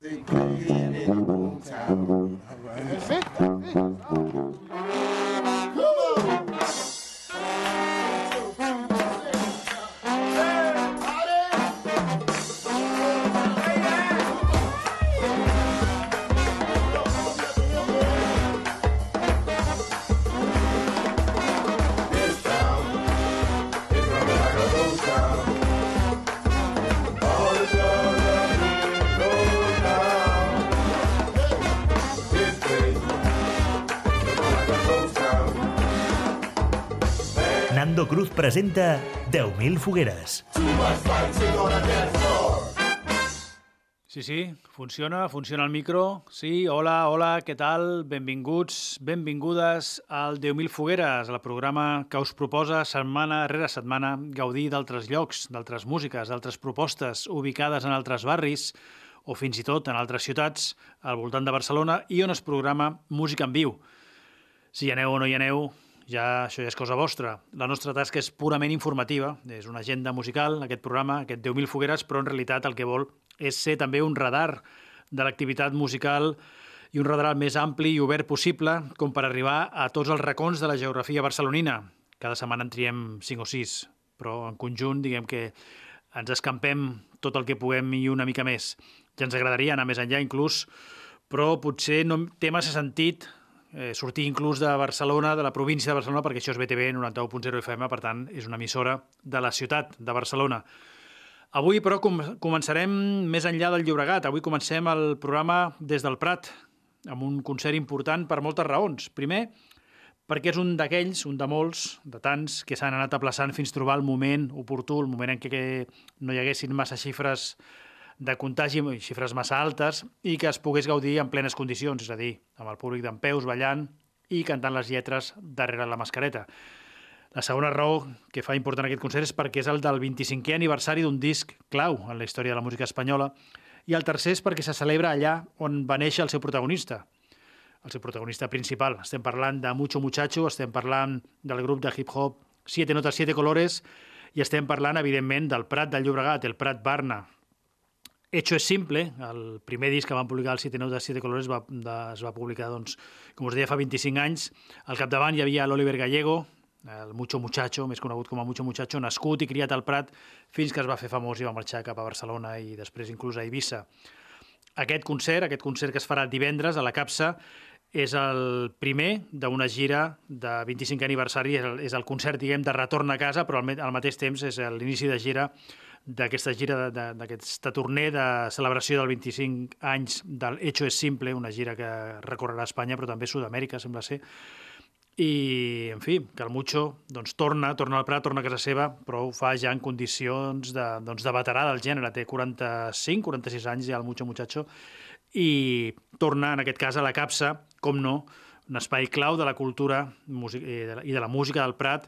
They playing in it. Presenta 10.000 fogueres. Sí, sí, funciona, funciona el micro. Sí, hola, hola, què tal? Benvinguts, benvingudes al 10.000 fogueres, el programa que us proposa setmana rere setmana gaudir d'altres llocs, d'altres músiques, d'altres propostes ubicades en altres barris o fins i tot en altres ciutats al voltant de Barcelona i on es programa música en viu. Si hi aneu o no hi aneu, ja, això ja és cosa vostra. La nostra tasca és purament informativa, és una agenda musical, aquest programa, aquest 10.000 fogueres, però en realitat el que vol és ser també un radar de l'activitat musical i un radar més ampli i obert possible com per arribar a tots els racons de la geografia barcelonina. Cada setmana en triem 5 o 6, però en conjunt diguem que ens escampem tot el que puguem i una mica més. Ja ens agradaria anar més enllà inclús, però potser no té massa sentit eh, sortir inclús de Barcelona, de la província de Barcelona, perquè això és BTV 91.0 FM, per tant, és una emissora de la ciutat de Barcelona. Avui, però, com començarem més enllà del Llobregat. Avui comencem el programa des del Prat, amb un concert important per moltes raons. Primer, perquè és un d'aquells, un de molts, de tants, que s'han anat aplaçant fins trobar el moment oportú, el moment en què no hi haguessin massa xifres de contagi, xifres massa altes, i que es pogués gaudir en plenes condicions, és a dir, amb el públic d'en peus, ballant i cantant les lletres darrere la mascareta. La segona raó que fa important aquest concert és perquè és el del 25è aniversari d'un disc clau en la història de la música espanyola i el tercer és perquè se celebra allà on va néixer el seu protagonista, el seu protagonista principal. Estem parlant de Mucho Muchacho, estem parlant del grup de hip-hop Siete Notas, Siete Colores i estem parlant, evidentment, del Prat del Llobregat, el Prat Barna. Hecho es simple, el primer disc que van publicar el Siete Notas, Siete Colores va, de, es va publicar, doncs, com us deia, fa 25 anys. Al capdavant hi havia l'Oliver Gallego, el Mucho Muchacho, més conegut com a Mucho Muchacho, nascut i criat al Prat fins que es va fer famós i va marxar cap a Barcelona i després inclús a Eivissa. Aquest concert, aquest concert que es farà divendres a la Capsa, és el primer d'una gira de 25 aniversari, és el, és el concert, diguem, de retorn a casa, però al, al mateix temps és l'inici de gira d'aquesta gira, d'aquesta torner de celebració del 25 anys del Hecho es Simple, una gira que recorrerà Espanya, però també Sud-amèrica, sembla ser, i, en fi, que el Mucho doncs, torna, torna al Prat, torna a casa seva, però ho fa ja en condicions de, doncs, de veterà del gènere. Té 45, 46 anys ja el Mucho Muchacho, i torna, en aquest cas, a la capsa, com no, un espai clau de la cultura la, i de la música del Prat,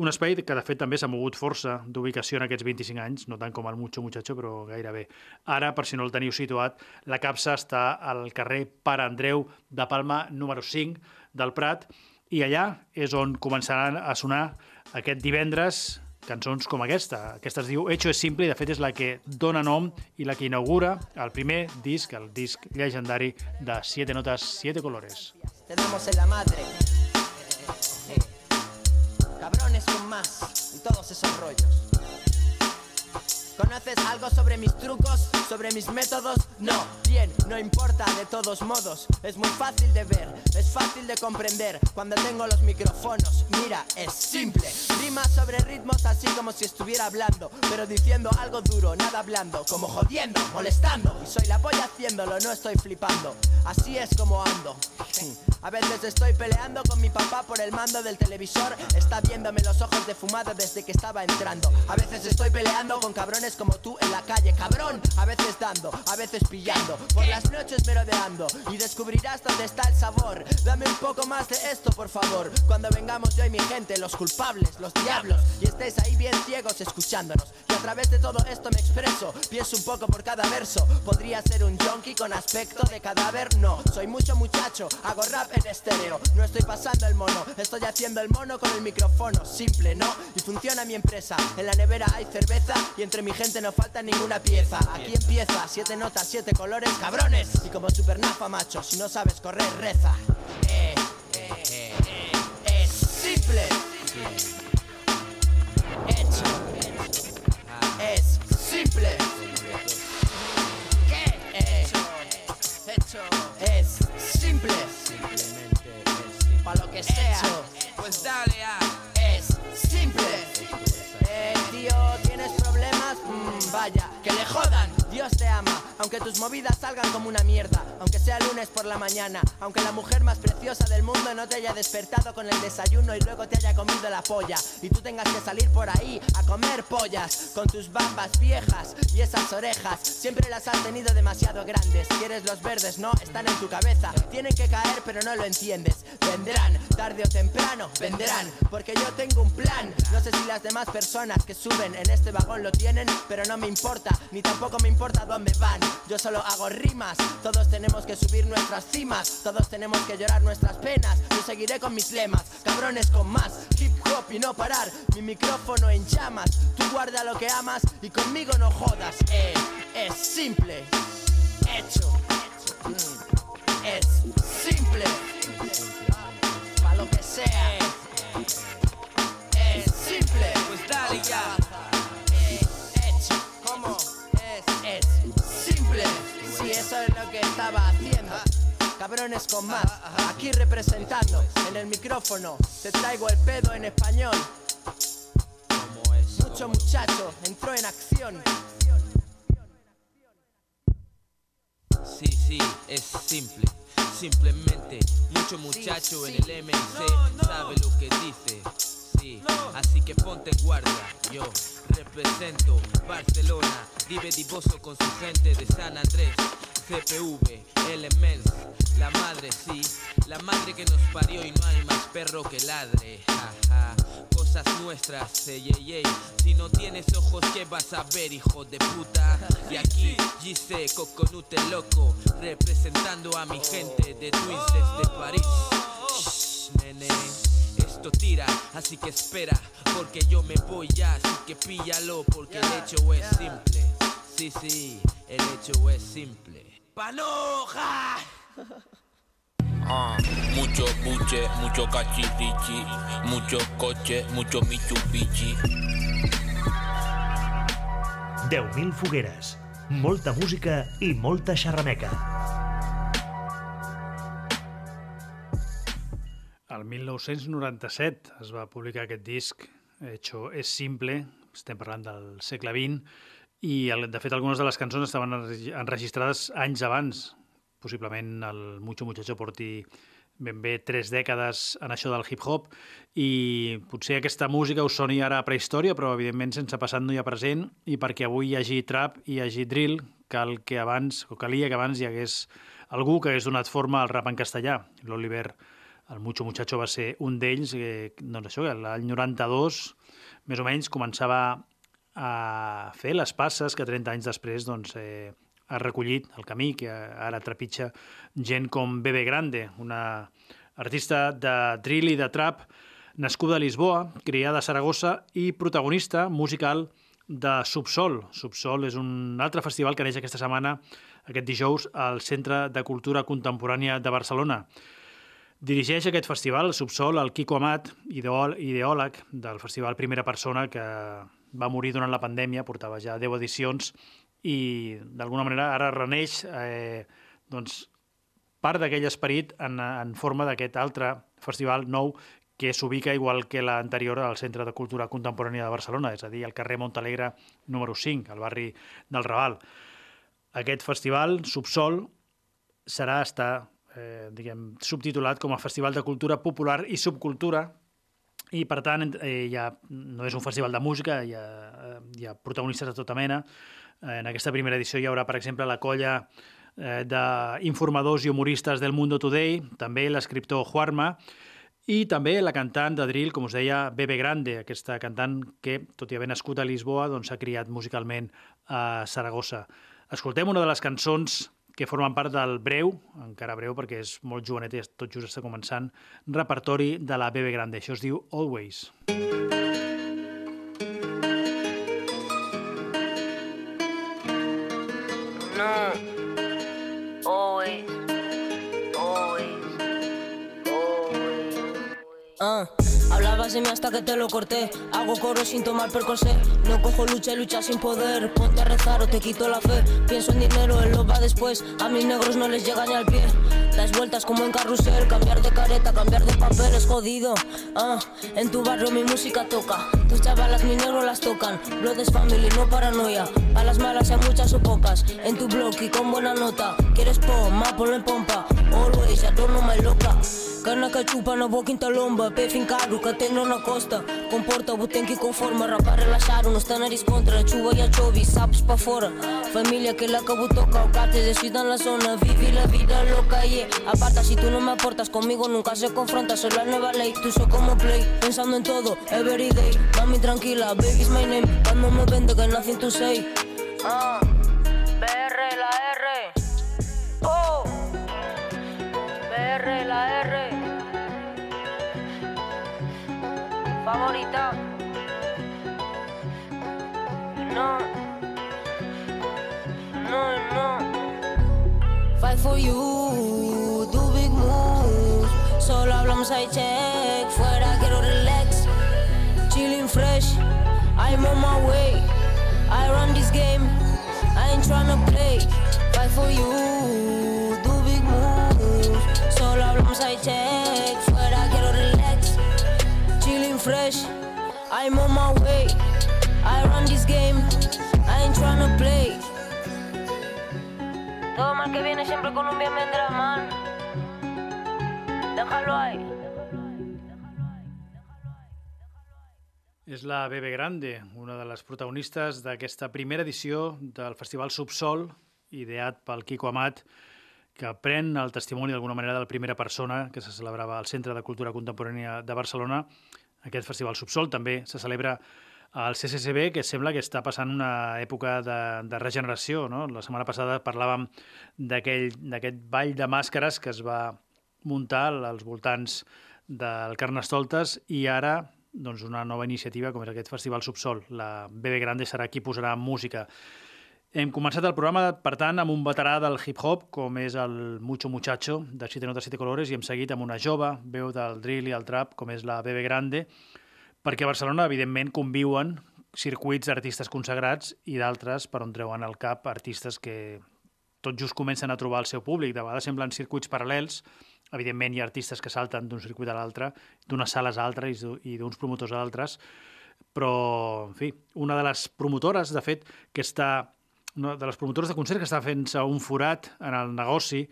un espai que, de fet, també s'ha mogut força d'ubicació en aquests 25 anys, no tant com el Mucho Muchacho, però gairebé. Ara, per si no el teniu situat, la capsa està al carrer Pare Andreu de Palma número 5 del Prat, i allà és on començaran a sonar aquest divendres cançons com aquesta. Aquesta es diu Hecho es simple i de fet és la que dona nom i la que inaugura el primer disc, el disc llegendari de Siete Notas, Siete Colores. Tenemos en la madre. Cabrones con más y todos esos rollos. ¿Conoces algo sobre mis trucos? ¿Sobre mis métodos? No, bien, no importa, de todos modos. Es muy fácil de ver, es fácil de comprender. Cuando tengo los micrófonos, mira, es simple. Rima sobre ritmos así como si estuviera hablando, pero diciendo algo duro, nada blando, como jodiendo, molestando. Y soy la polla haciéndolo, no estoy flipando. Así es como ando. A veces estoy peleando con mi papá por el mando del televisor. Está viéndome los ojos de fumada desde que estaba entrando. A veces estoy peleando con cabrones como tú en la calle, cabrón. A veces dando, a veces pillando. Por las noches merodeando y descubrirás dónde está el sabor. Dame un poco más de esto, por favor. Cuando vengamos yo y mi gente, los culpables, los diablos, y estéis ahí bien ciegos escuchándonos. Y través de todo esto me expreso. Pienso un poco por cada verso. Podría ser un junkie con aspecto de cadáver. No, soy mucho muchacho. Hago rap en estéreo. No estoy pasando el mono. Estoy haciendo el mono con el micrófono. Simple, ¿no? Y funciona mi empresa. En la nevera hay cerveza y entre mi gente no falta ninguna pieza. Aquí empieza. Siete notas, siete colores, cabrones. Y como supernafa, macho. Si no sabes correr, reza. Eh, eh, eh. Es simple. Hecho. Es simple. ¿Qué? Hecho. Es simple. Para lo que sea. Pues dale a. Es simple. Eh, tío, ¿tienes Mm, vaya, que le jodan. Dios te ama, aunque tus movidas salgan como una mierda. Aunque sea lunes por la mañana. Aunque la mujer más preciosa del mundo no te haya despertado con el desayuno y luego te haya comido la polla. Y tú tengas que salir por ahí a comer pollas. Con tus bambas viejas y esas orejas. Siempre las has tenido demasiado grandes. Quieres los verdes, no, están en tu cabeza. Tienen que caer, pero no lo entiendes. Vendrán, tarde o temprano, vendrán. Porque yo tengo un plan. No sé si las demás personas que suben en este vagón lo tienen, pero no me importa, ni tampoco me importa dónde van. Yo solo hago rimas. Todos tenemos que subir nuestras cimas. Todos tenemos que llorar nuestras penas. Yo seguiré con mis lemas, cabrones con más. Hip hop y no parar. Mi micrófono en llamas. Tú guarda lo que amas y conmigo no jodas. Eh, es simple. Hecho. Mm, Es simple. Pa' lo que sea. Es simple. Pues dale ya. Estaba haciendo. Cabrones con más, aquí representando en el micrófono, te traigo el pedo en español. Mucho muchacho entró en acción. Sí, sí, es simple. Simplemente, mucho muchacho en el MC sabe lo que dice. Sí, así que ponte guardia. Yo represento Barcelona, vive divoso con su gente de San Andrés. CPV, Elements, la madre, sí, la madre que nos parió y no hay más perro que ladre. Ja, ja. Cosas nuestras, ey, ey, ey. Si no tienes ojos, ¿qué vas a ver, hijo de puta? Y aquí, Gise, Coconute loco, representando a mi gente de Twins desde París. Nene. Esto tira, así que espera, porque yo me voy ya, así que píllalo, porque el hecho es simple. Sí, sí, el hecho es simple. ¡Panoja! Ah, mucho buche, mucho cachirichi, mucho coche, mucho Mitsubishi. 10.000 fogueres, molta música i molta xerrameca. El 1997 es va publicar aquest disc, Hecho es simple, estem parlant del segle XX, i el, de fet algunes de les cançons estaven enregi- enregistrades anys abans. Possiblement el Mucho Muchacho porti ben bé tres dècades en això del hip-hop i potser aquesta música us soni ara a prehistòria, però evidentment sense passat no hi ha present i perquè avui hi hagi trap i hi hagi drill, cal que abans, o calia que abans hi hagués algú que hagués donat forma al rap en castellà. L'Oliver el Mucho Muchacho va ser un d'ells, eh, doncs això, que l'any 92, més o menys, començava a fer les passes que 30 anys després doncs, eh, ha recollit el camí, que ara trepitja gent com Bebe Grande, una artista de drill i de trap nascuda a Lisboa, criada a Saragossa i protagonista musical de Subsol. Subsol és un altre festival que neix aquesta setmana, aquest dijous, al Centre de Cultura Contemporània de Barcelona. Dirigeix aquest festival, Subsol, el Quico Amat, ideòleg del festival Primera Persona, que va morir durant la pandèmia, portava ja 10 edicions, i d'alguna manera ara reneix eh, doncs, part d'aquell esperit en, en forma d'aquest altre festival nou que s'ubica igual que l'anterior al Centre de Cultura Contemporània de Barcelona, és a dir, al carrer Montalegre número 5, al barri del Raval. Aquest festival, Subsol, serà estar eh, diguem, subtitulat com a Festival de Cultura Popular i Subcultura i per tant eh, ja no és un festival de música, hi ha, eh, hi ha protagonistes de tota mena. Eh, en aquesta primera edició hi haurà, per exemple, la colla eh, d'informadors i humoristes del Mundo Today, també l'escriptor Juarma, i també la cantant de drill, com us deia, Bebe Grande, aquesta cantant que, tot i haver nascut a Lisboa, doncs, s'ha criat musicalment a Saragossa. Escoltem una de les cançons que formen part del breu, encara breu perquè és molt jovenet i tot just està començant, repertori de la Bebe Grande. Això es diu Always. No. Hasta que te lo corté. Hago coro sin tomar percocé. No cojo lucha y lucha sin poder. Ponte a rezar o te quito la fe. Pienso en dinero, él lo va después. A mis negros no les llega ni al pie. Das vueltas como en carrusel. Cambiar de careta, cambiar de papel es jodido. Ah, en tu barrio mi música toca. Tus chavalas mis negros las tocan. Blood es family, no paranoia. A las malas sean muchas o pocas. En tu blog y con buena nota. ¿Quieres pom? Más ponlo en pompa. Always, ya no me loca. Carna ca chupa na boca lomba. Pe fin caru ca na costa. Comporta botem que conforma Rapaz relaxado, não está na descontra Chuva e a chove, sapos pra fora. Família que lá acabou toca O cate decidan la zona. Vive la vida loca, yeah. Aparta si tú no me aportas Conmigo nunca se confronta. Soy la nueva ley, tú sos como play Pensando en todo, everyday Mami tranquila, baby's my name. Cuando me vende que nací en tu Ah, BR, la BR la R. Favorita. No. No, no. Fight for you, do big moves. Solo hablamos high check, fuera quiero relax. Chilling fresh, I'm on my way. I run this game, I ain't tryna play. Fight for you, High check, fuera quiero relax. Chilling fresh, I'm on my way. I run this game, I ain't tryna play. Todo mal que viene siempre con un bien vendrá, man. Déjalo ahí. És la Bebe Grande, una de les protagonistes d'aquesta primera edició del Festival Subsol, ideat pel Quico Amat, que pren el testimoni d'alguna manera de la primera persona que se celebrava al Centre de Cultura Contemporània de Barcelona. Aquest Festival Subsol també se celebra al CCCB, que sembla que està passant una època de, de regeneració. No? La setmana passada parlàvem d'aquest ball de màscares que es va muntar als voltants del Carnestoltes i ara doncs, una nova iniciativa com és aquest Festival Subsol. La Bebe Grande serà qui posarà música. Hem començat el programa, per tant, amb un veterà del hip-hop, com és el Mucho Muchacho, de Siete Notas Siete Colores, i hem seguit amb una jove, veu del drill i el trap, com és la Bebe Grande, perquè a Barcelona, evidentment, conviuen circuits d'artistes consagrats i d'altres per on treuen al cap artistes que tot just comencen a trobar el seu públic. De vegades semblen circuits paral·lels. Evidentment, hi ha artistes que salten d'un circuit a l'altre, d'unes sales a altres i d'uns promotors a altres, però, en fi, una de les promotores, de fet, que està una de les promotores de concerts que està fent-se un forat en el negoci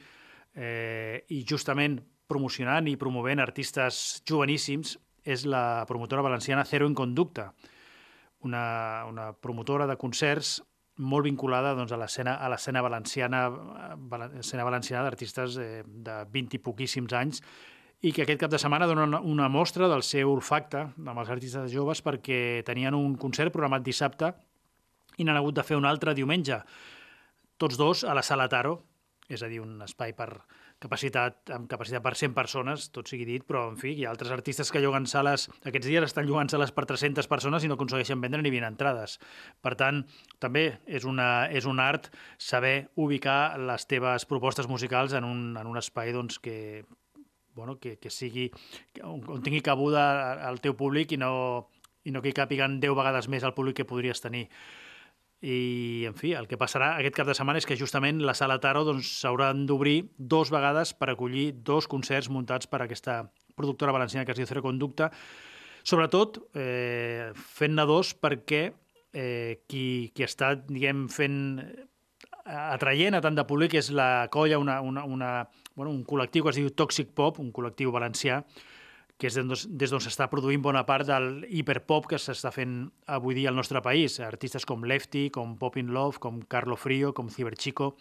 eh, i justament promocionant i promovent artistes joveníssims és la promotora valenciana Zero en Conducta, una, una promotora de concerts molt vinculada doncs, a l'escena a l'escena valenciana, escena valenciana d'artistes eh, de 20 i poquíssims anys i que aquest cap de setmana dona una, una mostra del seu olfacte amb els artistes joves perquè tenien un concert programat dissabte i n'han hagut de fer un altre diumenge, tots dos a la Sala Taro, és a dir, un espai per capacitat, amb capacitat per 100 persones, tot sigui dit, però, en fi, hi ha altres artistes que lloguen sales, aquests dies estan llogant sales per 300 persones i no aconsegueixen vendre ni 20 entrades. Per tant, també és, una, és un art saber ubicar les teves propostes musicals en un, en un espai doncs, que, bueno, que, que sigui, on, on tingui cabuda al teu públic i no, i no que hi càpiguen 10 vegades més al públic que podries tenir. I, en fi, el que passarà aquest cap de setmana és que justament la sala Taro doncs, s'hauran d'obrir dos vegades per acollir dos concerts muntats per aquesta productora valenciana que es diu Zero Conducta, sobretot eh, fent-ne dos perquè eh, qui, qui està, diguem, fent atraient a tant de públic és la colla, una, una, una, bueno, un col·lectiu que es diu Toxic Pop, un col·lectiu valencià, que és des d'on- s'està produint bona part del hiperpop que s'està fent avui dia al nostre país. Artistes com Lefty, com Pop in Love, com Carlo Frio, com Ciberchico,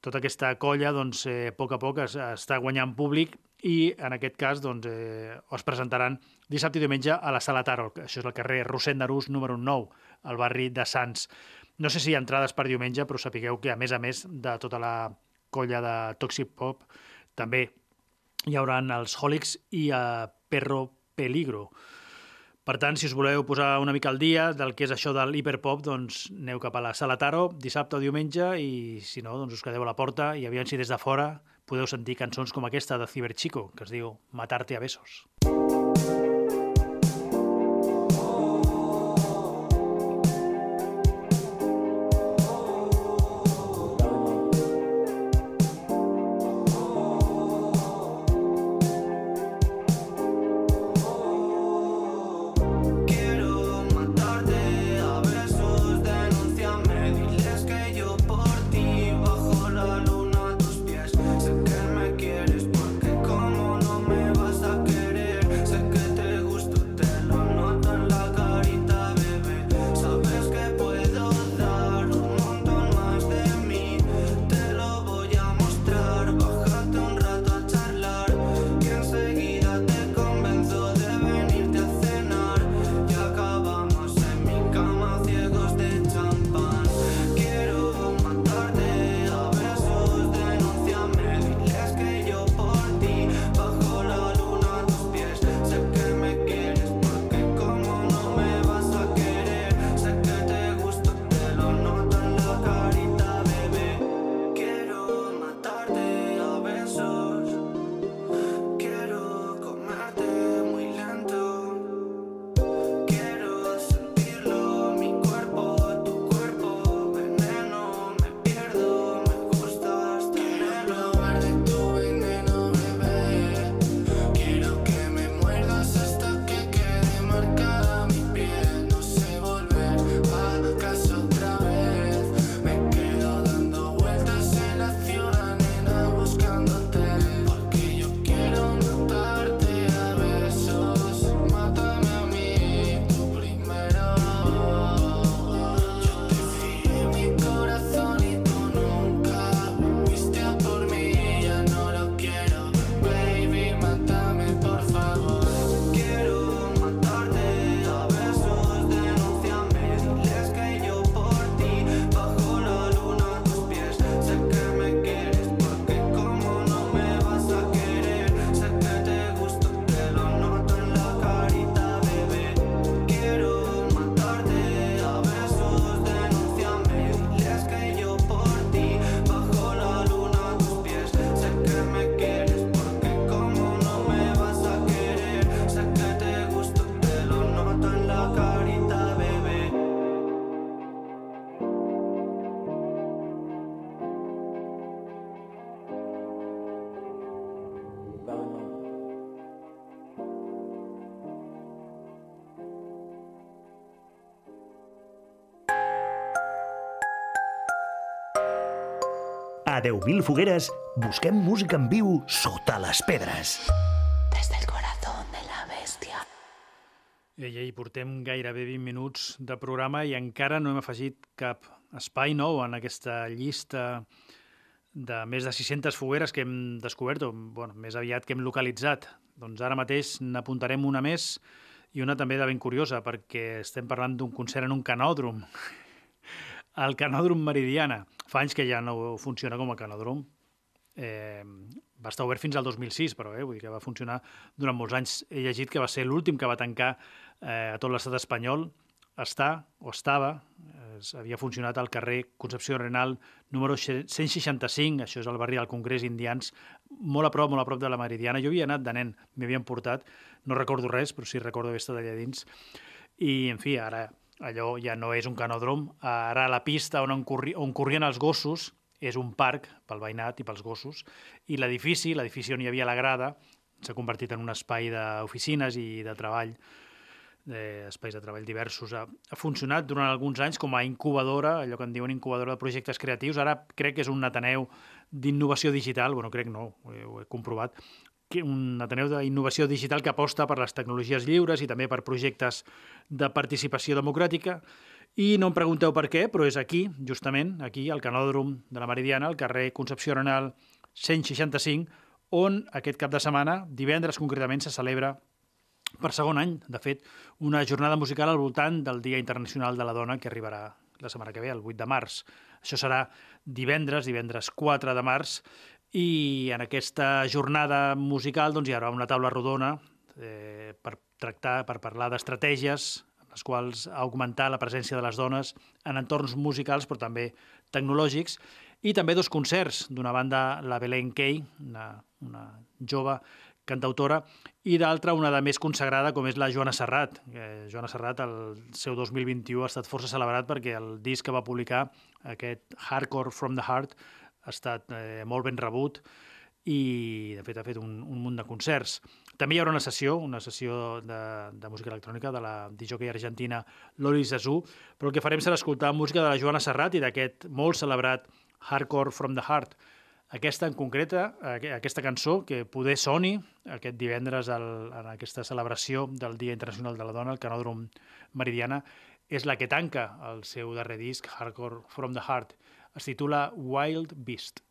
tota aquesta colla, doncs, eh, a poc a poc es, està guanyant públic i en aquest cas doncs, eh, es presentaran dissabte i diumenge a la Sala Taro, això és el carrer Rossent d'Arús número 9, al barri de Sants. No sé si hi ha entrades per diumenge, però sapigueu que a més a més de tota la colla de Toxic Pop també hi haurà els Holics i a Perro Peligro. Per tant, si us voleu posar una mica al dia del que és això de l'hiperpop, doncs aneu cap a la Sala Taro dissabte o diumenge i si no, doncs us quedeu a la porta i aviam si des de fora podeu sentir cançons com aquesta de Ciberchico, que es diu Matarte a besos. Quiero A 10.000 fogueres busquem música en viu sota les pedres. Desde el corazón de la bestia. Ei, ei, portem gairebé 20 minuts de programa i encara no hem afegit cap espai nou en aquesta llista de més de 600 fogueres que hem descobert, o bueno, més aviat que hem localitzat. Doncs ara mateix n'apuntarem una més i una també de ben curiosa, perquè estem parlant d'un concert en un canòdrom. El canòdrom Meridiana. Fa anys que ja no funciona com a canòdrom. Eh, va estar obert fins al 2006, però eh, vull dir que va funcionar durant molts anys. He llegit que va ser l'últim que va tancar eh, a tot l'estat espanyol. Està, o estava, eh, havia funcionat al carrer Concepció Renal número 165, això és el barri del Congrés Indians, molt a prop, molt a prop de la Meridiana. Jo havia anat de nen, m'havien portat, no recordo res, però sí recordo haver estat allà dins. I, en fi, ara allò ja no és un canòdrom, ara la pista on, corri, on corrien els gossos és un parc pel veïnat i pels gossos, i l'edifici, l'edifici on hi havia la grada, s'ha convertit en un espai d'oficines i de treball, espais de treball diversos. Ha, ha funcionat durant alguns anys com a incubadora, allò que en diuen incubadora de projectes creatius. Ara crec que és un Ateneu d'innovació digital, bueno, crec no, ho he, comprovat, un Ateneu d'innovació digital que aposta per les tecnologies lliures i també per projectes de participació democràtica. I no em pregunteu per què, però és aquí, justament, aquí, al Canòdrom de la Meridiana, al carrer Concepció Arenal 165, on aquest cap de setmana, divendres concretament, se celebra per segon any, de fet, una jornada musical al voltant del Dia Internacional de la Dona que arribarà la setmana que ve, el 8 de març. Això serà divendres, divendres 4 de març, i en aquesta jornada musical doncs, hi haurà una taula rodona eh, per tractar, per parlar d'estratègies les quals augmentar la presència de les dones en entorns musicals, però també tecnològics, i també dos concerts d'una banda, la Belén Kay, una, una jove cantautora, i d'altra una de més consagrada, com és la Joana Serrat. Eh, Joana Serrat, el seu 2021 ha estat força celebrat perquè el disc que va publicar, aquest Hardcore from the Heart, ha estat eh, molt ben rebut i, de fet, ha fet un, un munt de concerts. També hi haurà una sessió, una sessió de, de música electrònica de la disjockey argentina Loli Zazú, però el que farem serà escoltar música de la Joana Serrat i d'aquest molt celebrat Hardcore from the Heart. Aquesta en concreta, aqu- aquesta cançó, que poder soni aquest divendres al, en aquesta celebració del Dia Internacional de la Dona, el Canòdrom Meridiana, és la que tanca el seu darrer disc, Hardcore from the Heart. Es titula Wild Beast.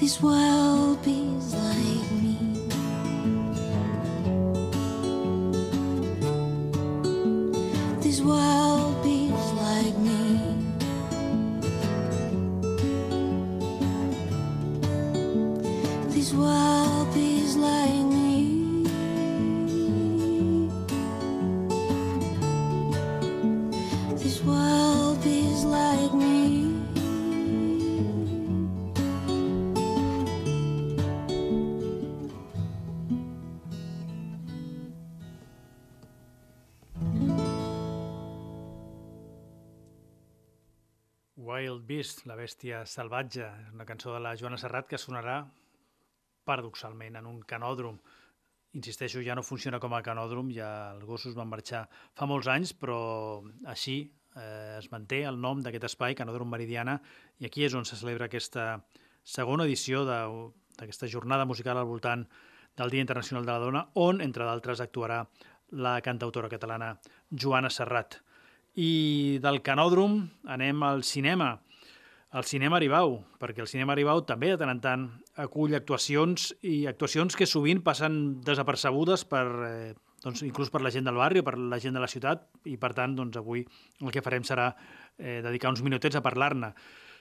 this world be like Beast, la bèstia salvatge, una cançó de la Joana Serrat que sonarà paradoxalment en un canòdrom. Insisteixo, ja no funciona com a canòdrom, ja els gossos van marxar fa molts anys, però així eh, es manté el nom d'aquest espai, Canòdrom Meridiana, i aquí és on se celebra aquesta segona edició d'aquesta jornada musical al voltant del Dia Internacional de la Dona, on, entre d'altres, actuarà la cantautora catalana Joana Serrat. I del canòdrom anem al cinema, al cinema Aribau, perquè el cinema Aribau també de tant en tant acull actuacions i actuacions que sovint passen desapercebudes per, eh, doncs, inclús per la gent del barri o per la gent de la ciutat i per tant doncs, avui el que farem serà eh, dedicar uns minutets a parlar-ne.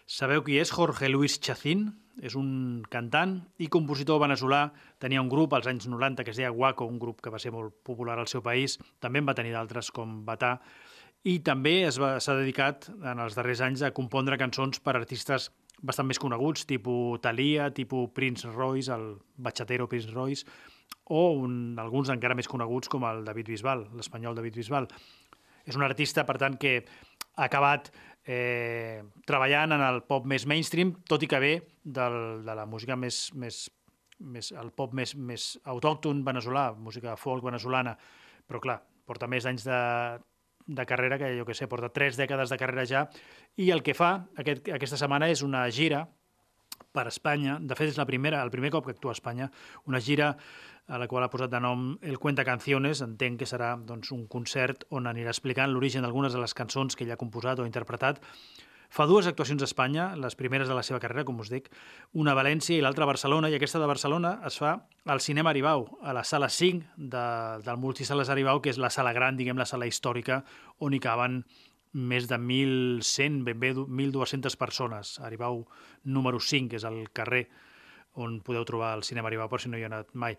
Sabeu qui és Jorge Luis Chacín? És un cantant i compositor veneçolà. Tenia un grup als anys 90 que es deia Guaco, un grup que va ser molt popular al seu país. També en va tenir d'altres com Batà. I també s'ha dedicat en els darrers anys a compondre cançons per artistes bastant més coneguts, tipus Thalia, tipus Prince Royce, el bachatero Prince Royce, o un, alguns encara més coneguts com el David Bisbal, l'espanyol David Bisbal. És un artista, per tant, que ha acabat eh, treballant en el pop més mainstream, tot i que ve del, de la música més, més, més el pop més, més autòcton veneçolà, música folk veneçolana, però clar, porta més anys de, de carrera que jo que sé, porta tres dècades de carrera ja, i el que fa aquest, aquesta setmana és una gira per Espanya, de fet és la primera, el primer cop que actua a Espanya, una gira a la qual ha posat de nom El Cuenta Canciones, entenc que serà doncs, un concert on anirà explicant l'origen d'algunes de les cançons que ell ha composat o interpretat. Fa dues actuacions a Espanya, les primeres de la seva carrera, com us dic, una a València i l'altra a Barcelona, i aquesta de Barcelona es fa al Cinema Aribau, a la sala 5 de, del Multisales Aribau, que és la sala gran, diguem, la sala històrica, on hi caben més de 1.100, ben bé 1.200 persones. Aribau número 5, que és el carrer on podeu trobar el cinema Aribau, per si no hi ha anat mai.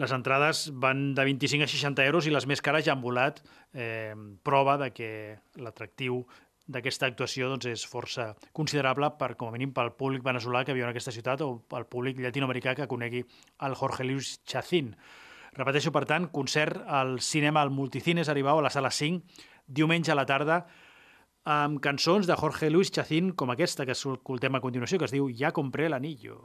Les entrades van de 25 a 60 euros i les més cares ja han volat. Eh, prova de que l'atractiu d'aquesta actuació doncs, és força considerable per, com a mínim pel públic veneçolà que viu en aquesta ciutat o pel públic llatinoamericà que conegui el Jorge Luis Chacín. Repeteixo, per tant, concert al cinema al Multicines Aribau a la sala 5, diumenge a la tarda, amb cançons de Jorge Luis Chacín com aquesta que escoltem a continuació, que es diu Ja compré l'anillo.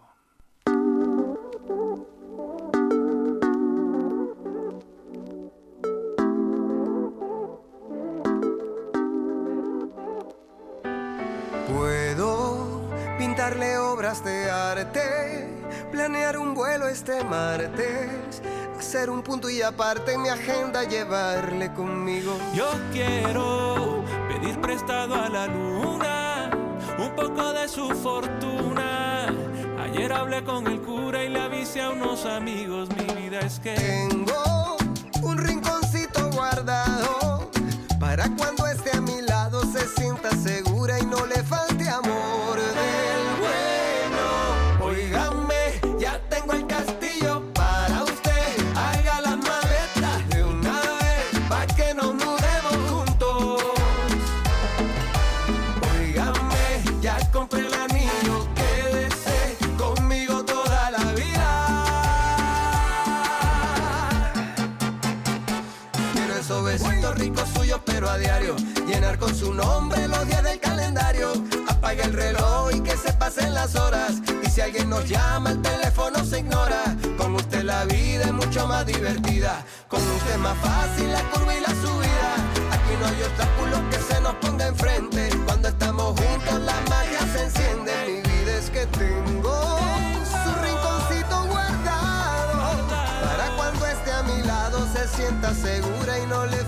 Obras de arte, planear un vuelo este martes, hacer un punto y aparte en mi agenda llevarle conmigo. Yo quiero pedir prestado a la luna un poco de su fortuna. Ayer hablé con el cura y le avisé a unos amigos, mi vida es que tengo un rinconcito guardado para cuando nombre los días del calendario. Apaga el reloj y que se pasen las horas. Y si alguien nos llama, el teléfono se ignora. Con usted la vida es mucho más divertida. Con usted es más fácil la curva y la subida. Aquí no hay obstáculos que se nos ponga enfrente. Cuando estamos juntos, la magia se enciende. Mi vida es que tengo su rinconcito guardado. Para cuando esté a mi lado se sienta segura y no le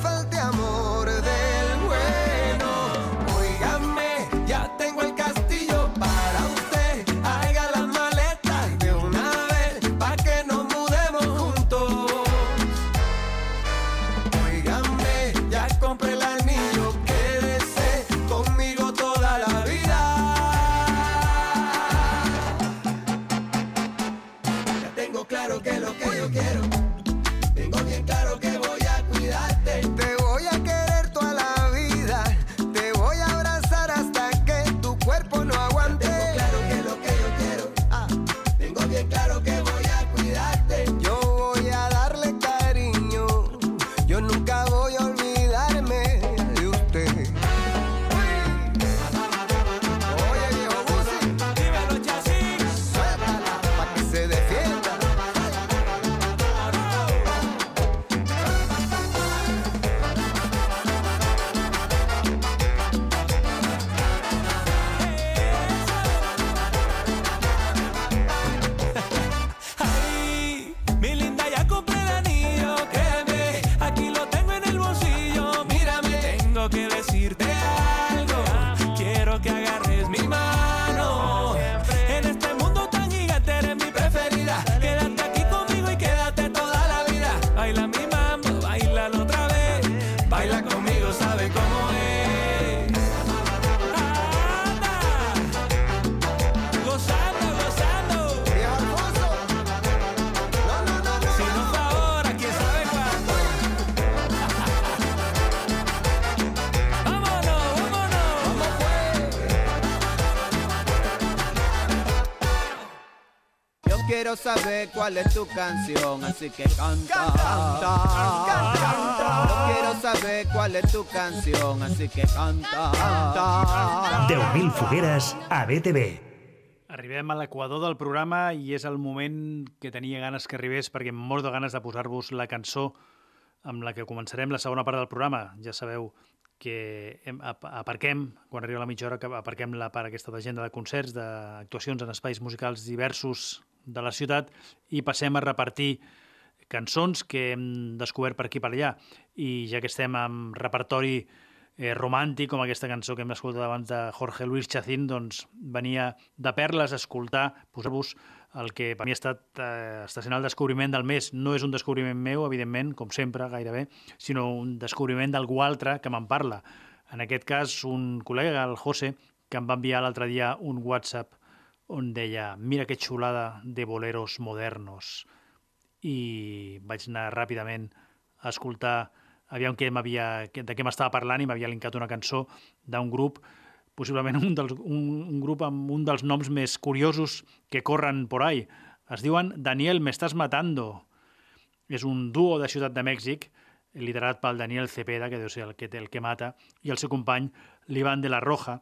saber cuál es tu canción, así que canta, canta, canta. Yo quiero saber cuál es tu canción, así que canta, canta. 10.000 fogueres a BTV. Arribem a l'equador del programa i és el moment que tenia ganes que arribés perquè em mor de ganes de posar-vos la cançó amb la que començarem la segona part del programa. Ja sabeu que hem, ap- aparquem, quan arriba la mitja hora, que aparquem la part aquesta d'agenda de concerts, d'actuacions en espais musicals diversos de la ciutat i passem a repartir cançons que hem descobert per aquí per allà. I ja que estem amb repertori eh, romàntic, com aquesta cançó que hem escoltat abans de Jorge Luis Chacín, doncs venia de perles a escoltar, posar-vos el que per mi ha estat, eh, el descobriment del mes. No és un descobriment meu, evidentment, com sempre, gairebé, sinó un descobriment d'algú altre que me'n parla. En aquest cas, un col·lega, el José, que em va enviar l'altre dia un WhatsApp on deia mira que xulada de boleros modernos i vaig anar ràpidament a escoltar aviam què de què m'estava parlant i m'havia linkat una cançó d'un grup possiblement un, dels, un, un grup amb un dels noms més curiosos que corren por ahí. Es diuen Daniel, me estás matando. És un duo de Ciutat de Mèxic liderat pel Daniel Cepeda, que deu ser el que, el que mata, i el seu company, l'Ivan de la Roja.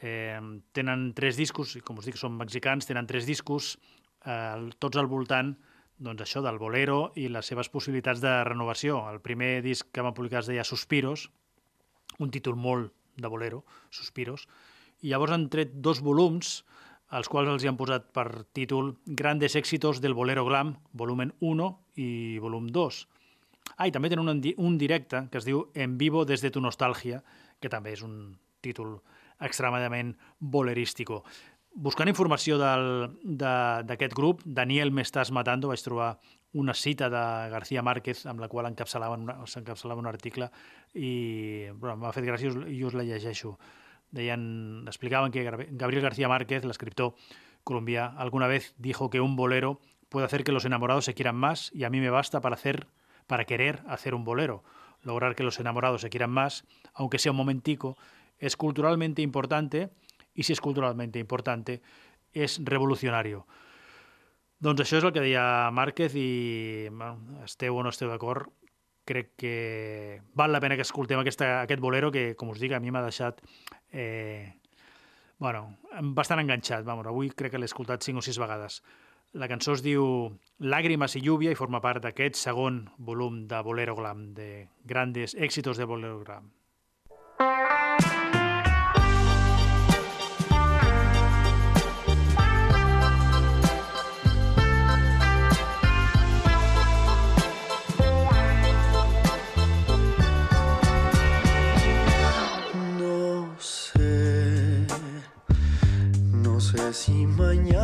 Eh, tenen tres discos, i com us dic, són mexicans, tenen tres discos, eh, tots al voltant doncs això del bolero i les seves possibilitats de renovació. El primer disc que van publicar es deia Suspiros, un títol molt de bolero, Suspiros, i llavors han tret dos volums, als quals els hi han posat per títol Grandes éxitos del bolero glam, volumen 1 i volum 2. Ah, i també tenen un, un directe que es diu En vivo desde tu nostàlgia, que també és un títol extremadament bolerístico. Buscant informació del- de- d'aquest grup, Daniel me estàs matando, vaig trobar una cita de García Márquez amb la qual encapçalaven una, s'encapçalava un article i bueno, m'ha fet gràcia i us, la llegeixo. Deien, explicaban que Gabriel García Márquez, el escritor colombià, alguna vez dijo que un bolero puede hacer que los enamorados se quieran más y a mí me basta para hacer para querer hacer un bolero. Lograr que los enamorados se quieran más, aunque sea un momentico, es culturalmente importante y si es culturalmente importante, es revolucionario. Doncs això és el que deia Márquez i bueno, esteu o no esteu d'acord, crec que val la pena que escoltem aquesta, aquest bolero que, com us dic, a mi m'ha deixat eh, bueno, bastant enganxat. Vamos, avui crec que l'he escoltat cinc o sis vegades. La cançó es diu Lágrimas y lluvia i forma part d'aquest segon volum de Bolero Glam, de grandes èxitos de Bolero Glam. No sé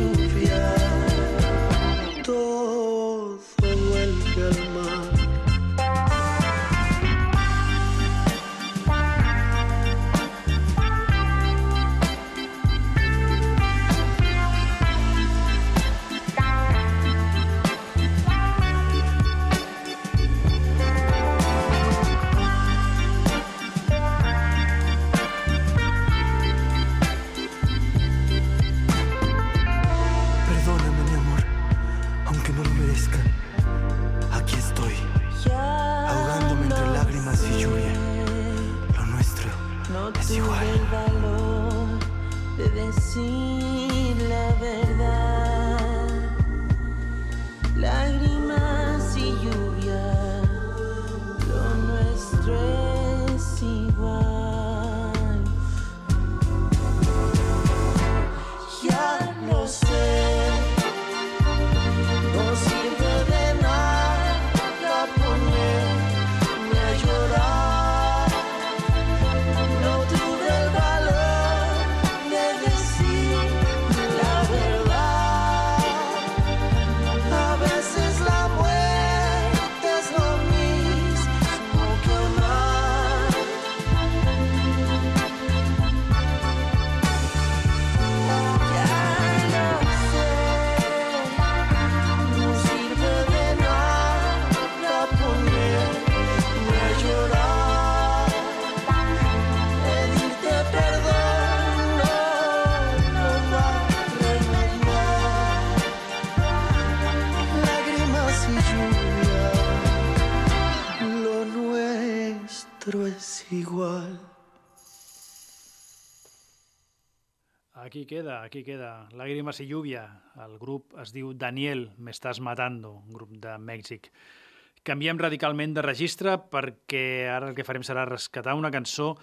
Lágrimas igual. Aquí queda, aquí queda. Lágrimas i lluvia. El grup es diu Daniel, me estàs matando, un grup de Mèxic. Canviem radicalment de registre perquè ara el que farem serà rescatar una cançó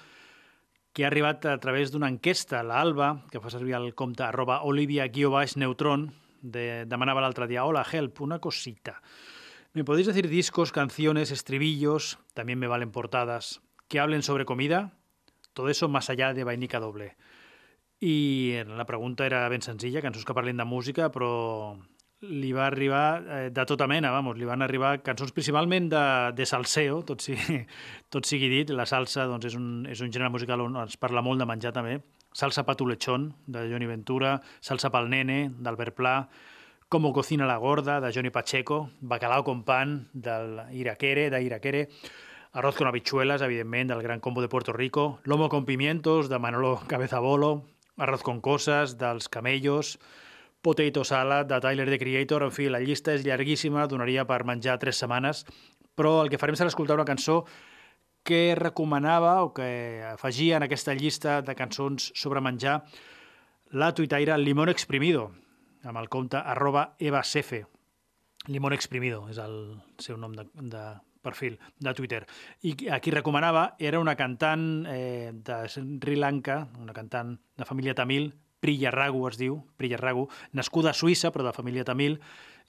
que ha arribat a través d'una enquesta. La Alba, que fa servir el compte arroba olivia-neutron, de, demanava l'altre dia, hola, help, una cosita. ¿Me podéis decir discos, canciones, estribillos, también me valen portadas, que hablen sobre comida? Todo eso más allá de vainica doble. I la pregunta era ben senzilla, cançons que parlin de música, però li va arribar eh, de tota mena, vamos, li van arribar cançons principalment de, de salseo, tot sigui, tot sigui dit. La salsa doncs, és, un, és un gènere musical on es parla molt de menjar també. Salsa patulechón, de Johnny Ventura, Salsa pel nene, d'Albert Pla, Como cocina la gorda, de Johnny Pacheco, Bacalao con pan, del Iraquere, de Iraquere, Arroz con habichuelas, evidentment, del Gran Combo de Puerto Rico, Lomo con pimientos, de Manolo Cabezabolo, Arroz con cosas, dels Camellos, Potato Salad, de Tyler, the Creator, en fi, la llista és llarguíssima, donaria per menjar tres setmanes, però el que farem serà escoltar una cançó que recomanava o que afegia en aquesta llista de cançons sobre menjar la tuitaire Limón Exprimido, amb el compte arroba evacefe. Limón Exprimido és el seu nom de, de perfil de Twitter. I a qui recomanava era una cantant eh, de Sri Lanka, una cantant de família tamil, Priya Ragu es diu, Priya Ragu, nascuda a Suïssa però de família tamil,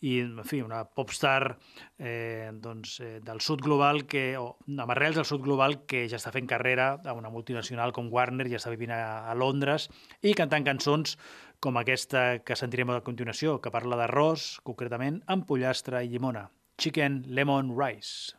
i en fi, una popstar eh, doncs, eh, del sud global que, o amb arrels del sud global que ja està fent carrera a una multinacional com Warner, ja està vivint a, a Londres i cantant cançons com aquesta que sentirem a continuació, que parla d'arròs, concretament amb pollastre i llimona. Chicken Lemon Rice.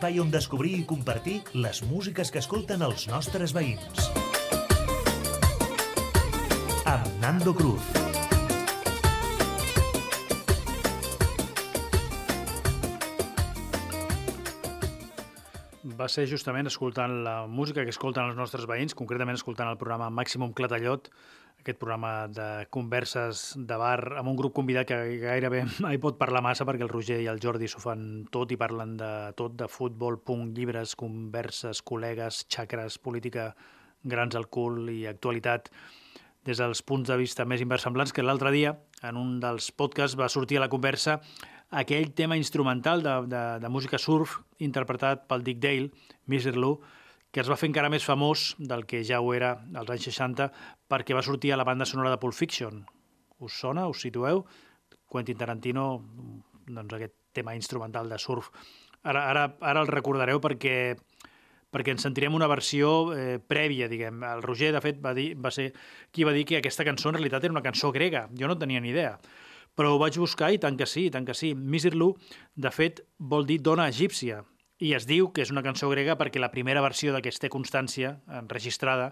Espai on descobrir i compartir les músiques que escolten els nostres veïns. Amb Nando Cruz. va ser justament escoltant la música que escolten els nostres veïns, concretament escoltant el programa Màximum Clatallot, aquest programa de converses de bar amb un grup convidat que gairebé mai pot parlar massa perquè el Roger i el Jordi s'ho fan tot i parlen de tot, de futbol, punt, llibres, converses, col·legues, xacres, política, grans al cul i actualitat des dels punts de vista més inversemblants que l'altre dia, en un dels podcasts, va sortir a la conversa aquell tema instrumental de, de, de música surf interpretat pel Dick Dale, Mr. Que es va fer encara més famós del que ja ho era als anys 60 perquè va sortir a la banda sonora de Pulp Fiction. Us sona? Us situeu? Quentin Tarantino, doncs aquest tema instrumental de surf. Ara, ara, ara el recordareu perquè perquè ens sentirem una versió eh, prèvia, diguem. El Roger, de fet, va, dir, va ser qui va dir que aquesta cançó en realitat era una cançó grega. Jo no tenia ni idea. Però ho vaig buscar i tant que sí, tant que sí. Misirlu, de fet, vol dir dona egípcia. I es diu que és una cançó grega perquè la primera versió de es té constància enregistrada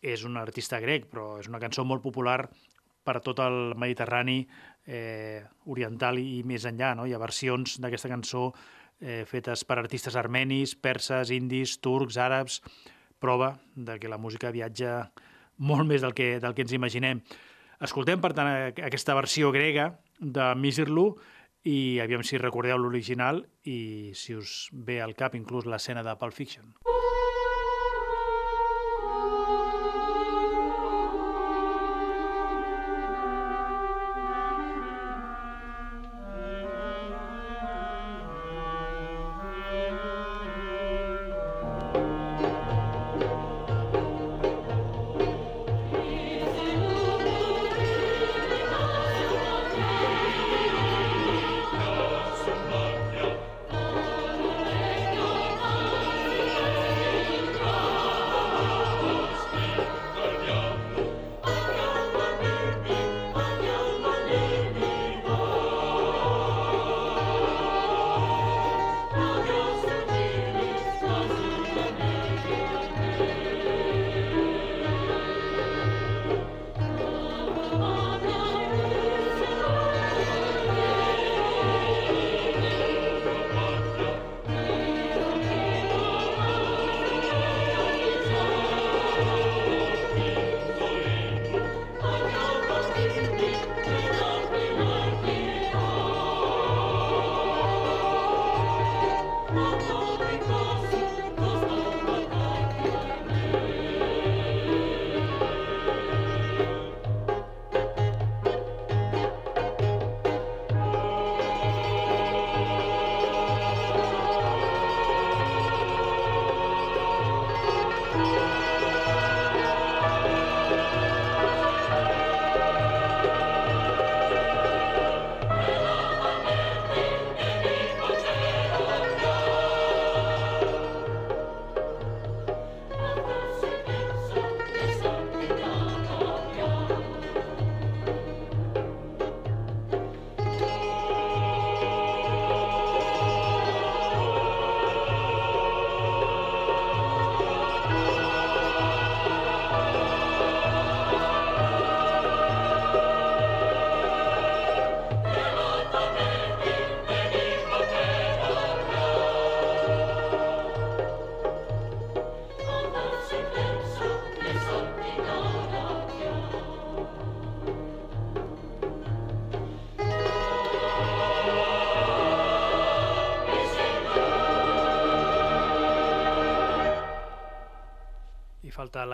és un artista grec, però és una cançó molt popular per tot el Mediterrani eh, oriental i més enllà. No? Hi ha versions d'aquesta cançó eh, fetes per artistes armenis, perses, indis, turcs, àrabs, prova de que la música viatja molt més del que, del que ens imaginem. Escoltem, per tant, aquesta versió grega de Misirlu i aviam si recordeu l'original i si us ve al cap inclús l'escena de Pulp Fiction.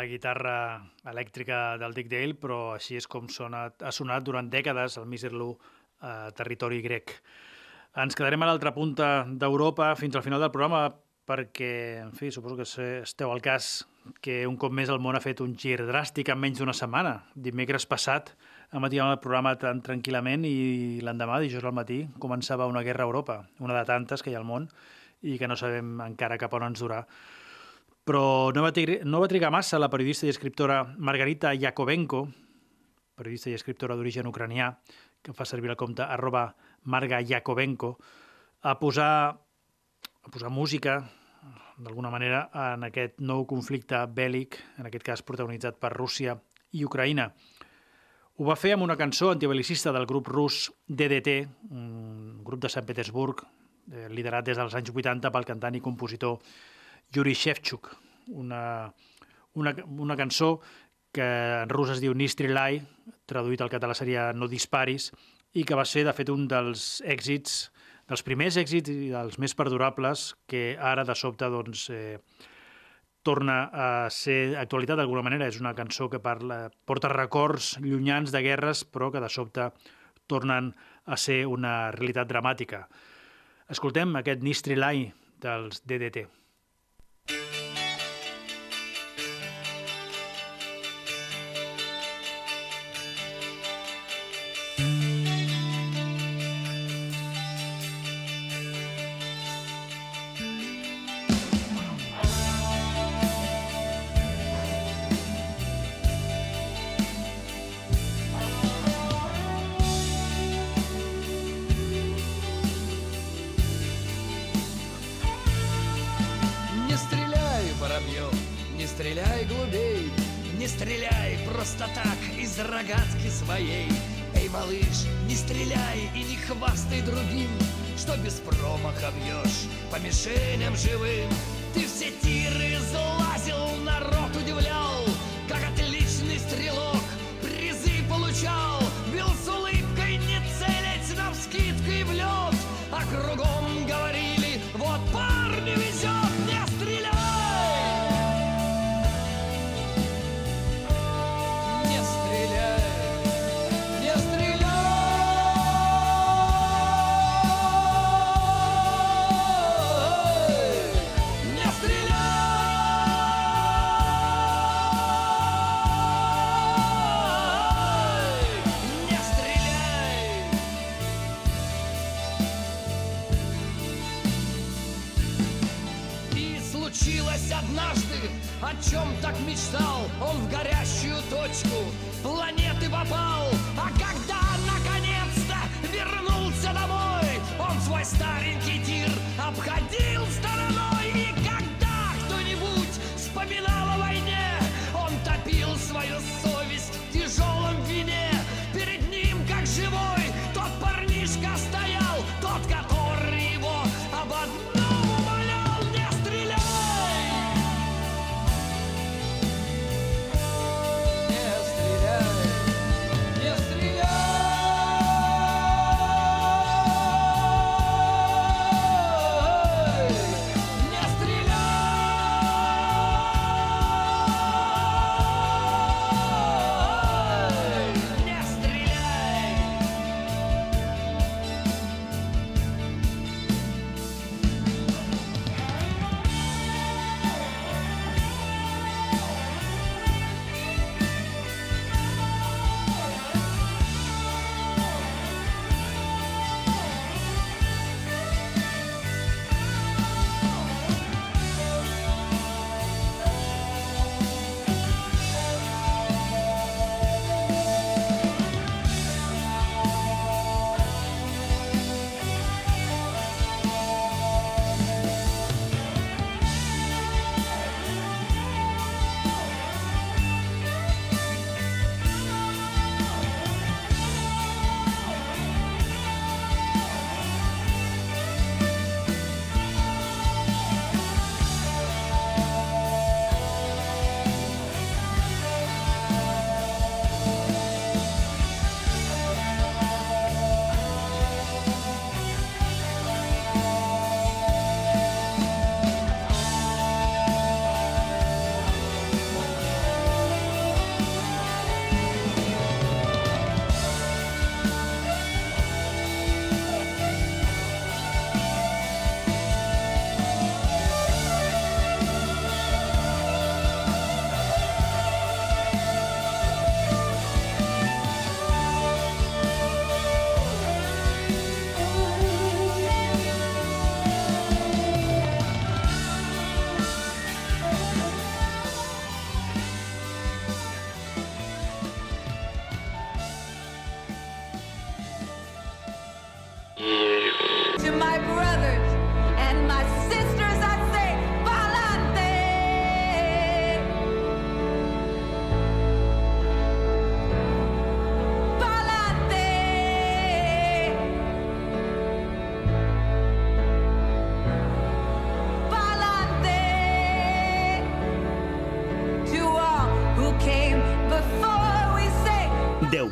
La guitarra elèctrica del Dick Dale, però així és com sona, ha sonat durant dècades el Miserloo a territori grec. Ens quedarem a l'altra punta d'Europa fins al final del programa perquè, en fi, suposo que esteu al cas que un cop més el món ha fet un gir dràstic en menys d'una setmana. Dimecres passat atiat el programa tan tranquil·lament i l'endemà, dijous al matí, començava una guerra a Europa, una de tantes que hi ha al món i que no sabem encara cap on ens durà. Però no va, trigar, no va trigar massa la periodista i escriptora Margarita Yakovenko, periodista i escriptora d'origen ucranià, que fa servir el compte arroba Marga Yakovenko, a posar, a posar música, d'alguna manera, en aquest nou conflicte bèl·lic, en aquest cas protagonitzat per Rússia i Ucraïna. Ho va fer amb una cançó antibelicista del grup rus DDT, un grup de Sant Petersburg, eh, liderat des dels anys 80 pel cantant i compositor Yuri Shevchuk, una, una, una cançó que en rus es diu Nistrilai, traduït al català seria No disparis, i que va ser, de fet, un dels èxits, dels primers èxits i dels més perdurables que ara, de sobte, doncs, eh, torna a ser actualitat d'alguna manera. És una cançó que parla, porta records llunyans de guerres, però que de sobte tornen a ser una realitat dramàtica. Escoltem aquest Nistrilai dels DDT.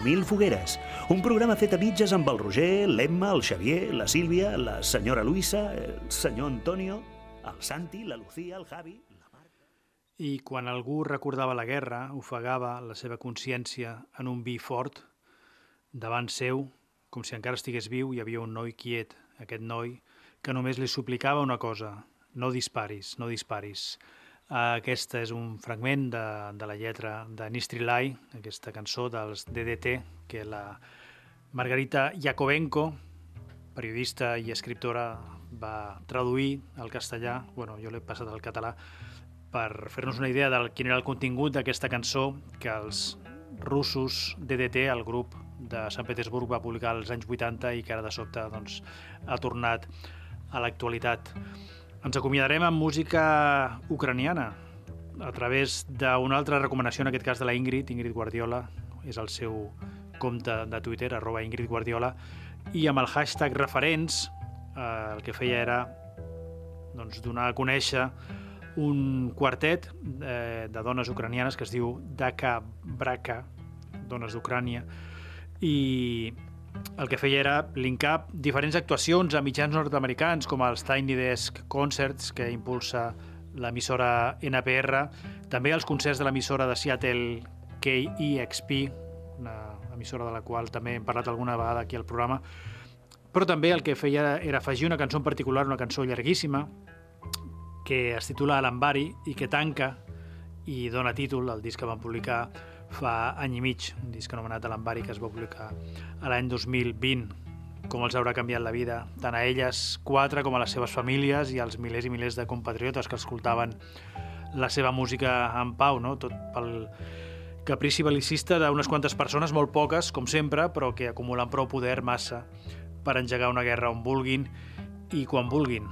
10.000 fogueres, un programa fet a mitges amb el Roger, l'Emma, el Xavier, la Sílvia, la senyora Luisa, el senyor Antonio, el Santi, la Lucía, el Javi... I quan algú recordava la guerra, ofegava la seva consciència en un vi fort, davant seu, com si encara estigués viu, hi havia un noi quiet, aquest noi, que només li suplicava una cosa, no disparis, no disparis. Aquest és un fragment de, de la lletra de Nistrilai, aquesta cançó dels DDT, que la Margarita Yakovenko, periodista i escriptora, va traduir al castellà, bueno, jo l'he passat al català, per fer-nos una idea del quin era el contingut d'aquesta cançó que els russos DDT, el grup de Sant Petersburg, va publicar als anys 80 i que ara de sobte doncs, ha tornat a l'actualitat. Ens acomiadarem amb música ucraniana. A través d'una altra recomanació, en aquest cas de la Ingrid, Ingrid Guardiola, és el seu compte de Twitter, arroba Ingrid Guardiola, i amb el hashtag referents eh, el que feia era doncs, donar a conèixer un quartet eh, de dones ucranianes que es diu Daka Braka, dones d'Ucrània, i el que feia era linkar diferents actuacions a mitjans nord-americans com els Tiny Desk Concerts que impulsa l'emissora NPR, també els concerts de l'emissora de Seattle KEXP, una emissora de la qual també hem parlat alguna vegada aquí al programa, però també el que feia era afegir una cançó en particular, una cançó llarguíssima, que es titula Alambari i que tanca i dona títol al disc que van publicar fa any i mig, un disc anomenat Alambari que es va publicar a l'any 2020 com els haurà canviat la vida, tant a elles quatre com a les seves famílies i als milers i milers de compatriotes que escoltaven la seva música en pau, no? tot pel caprici belicista d'unes quantes persones, molt poques, com sempre, però que acumulen prou poder massa per engegar una guerra on vulguin i quan vulguin.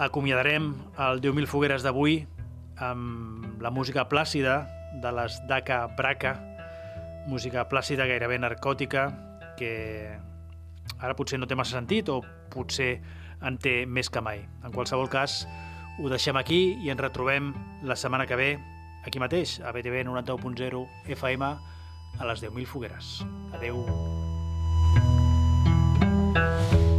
Acomiadarem el 10.000 fogueres d'avui amb la música plàcida de les Daka Braka, música plàcida gairebé narcòtica, que ara potser no té massa sentit o potser en té més que mai. En qualsevol cas, ho deixem aquí i ens retrobem la setmana que ve aquí mateix, a BTV 91.0 FM a les 10.000 fogueres. Adeu. thank you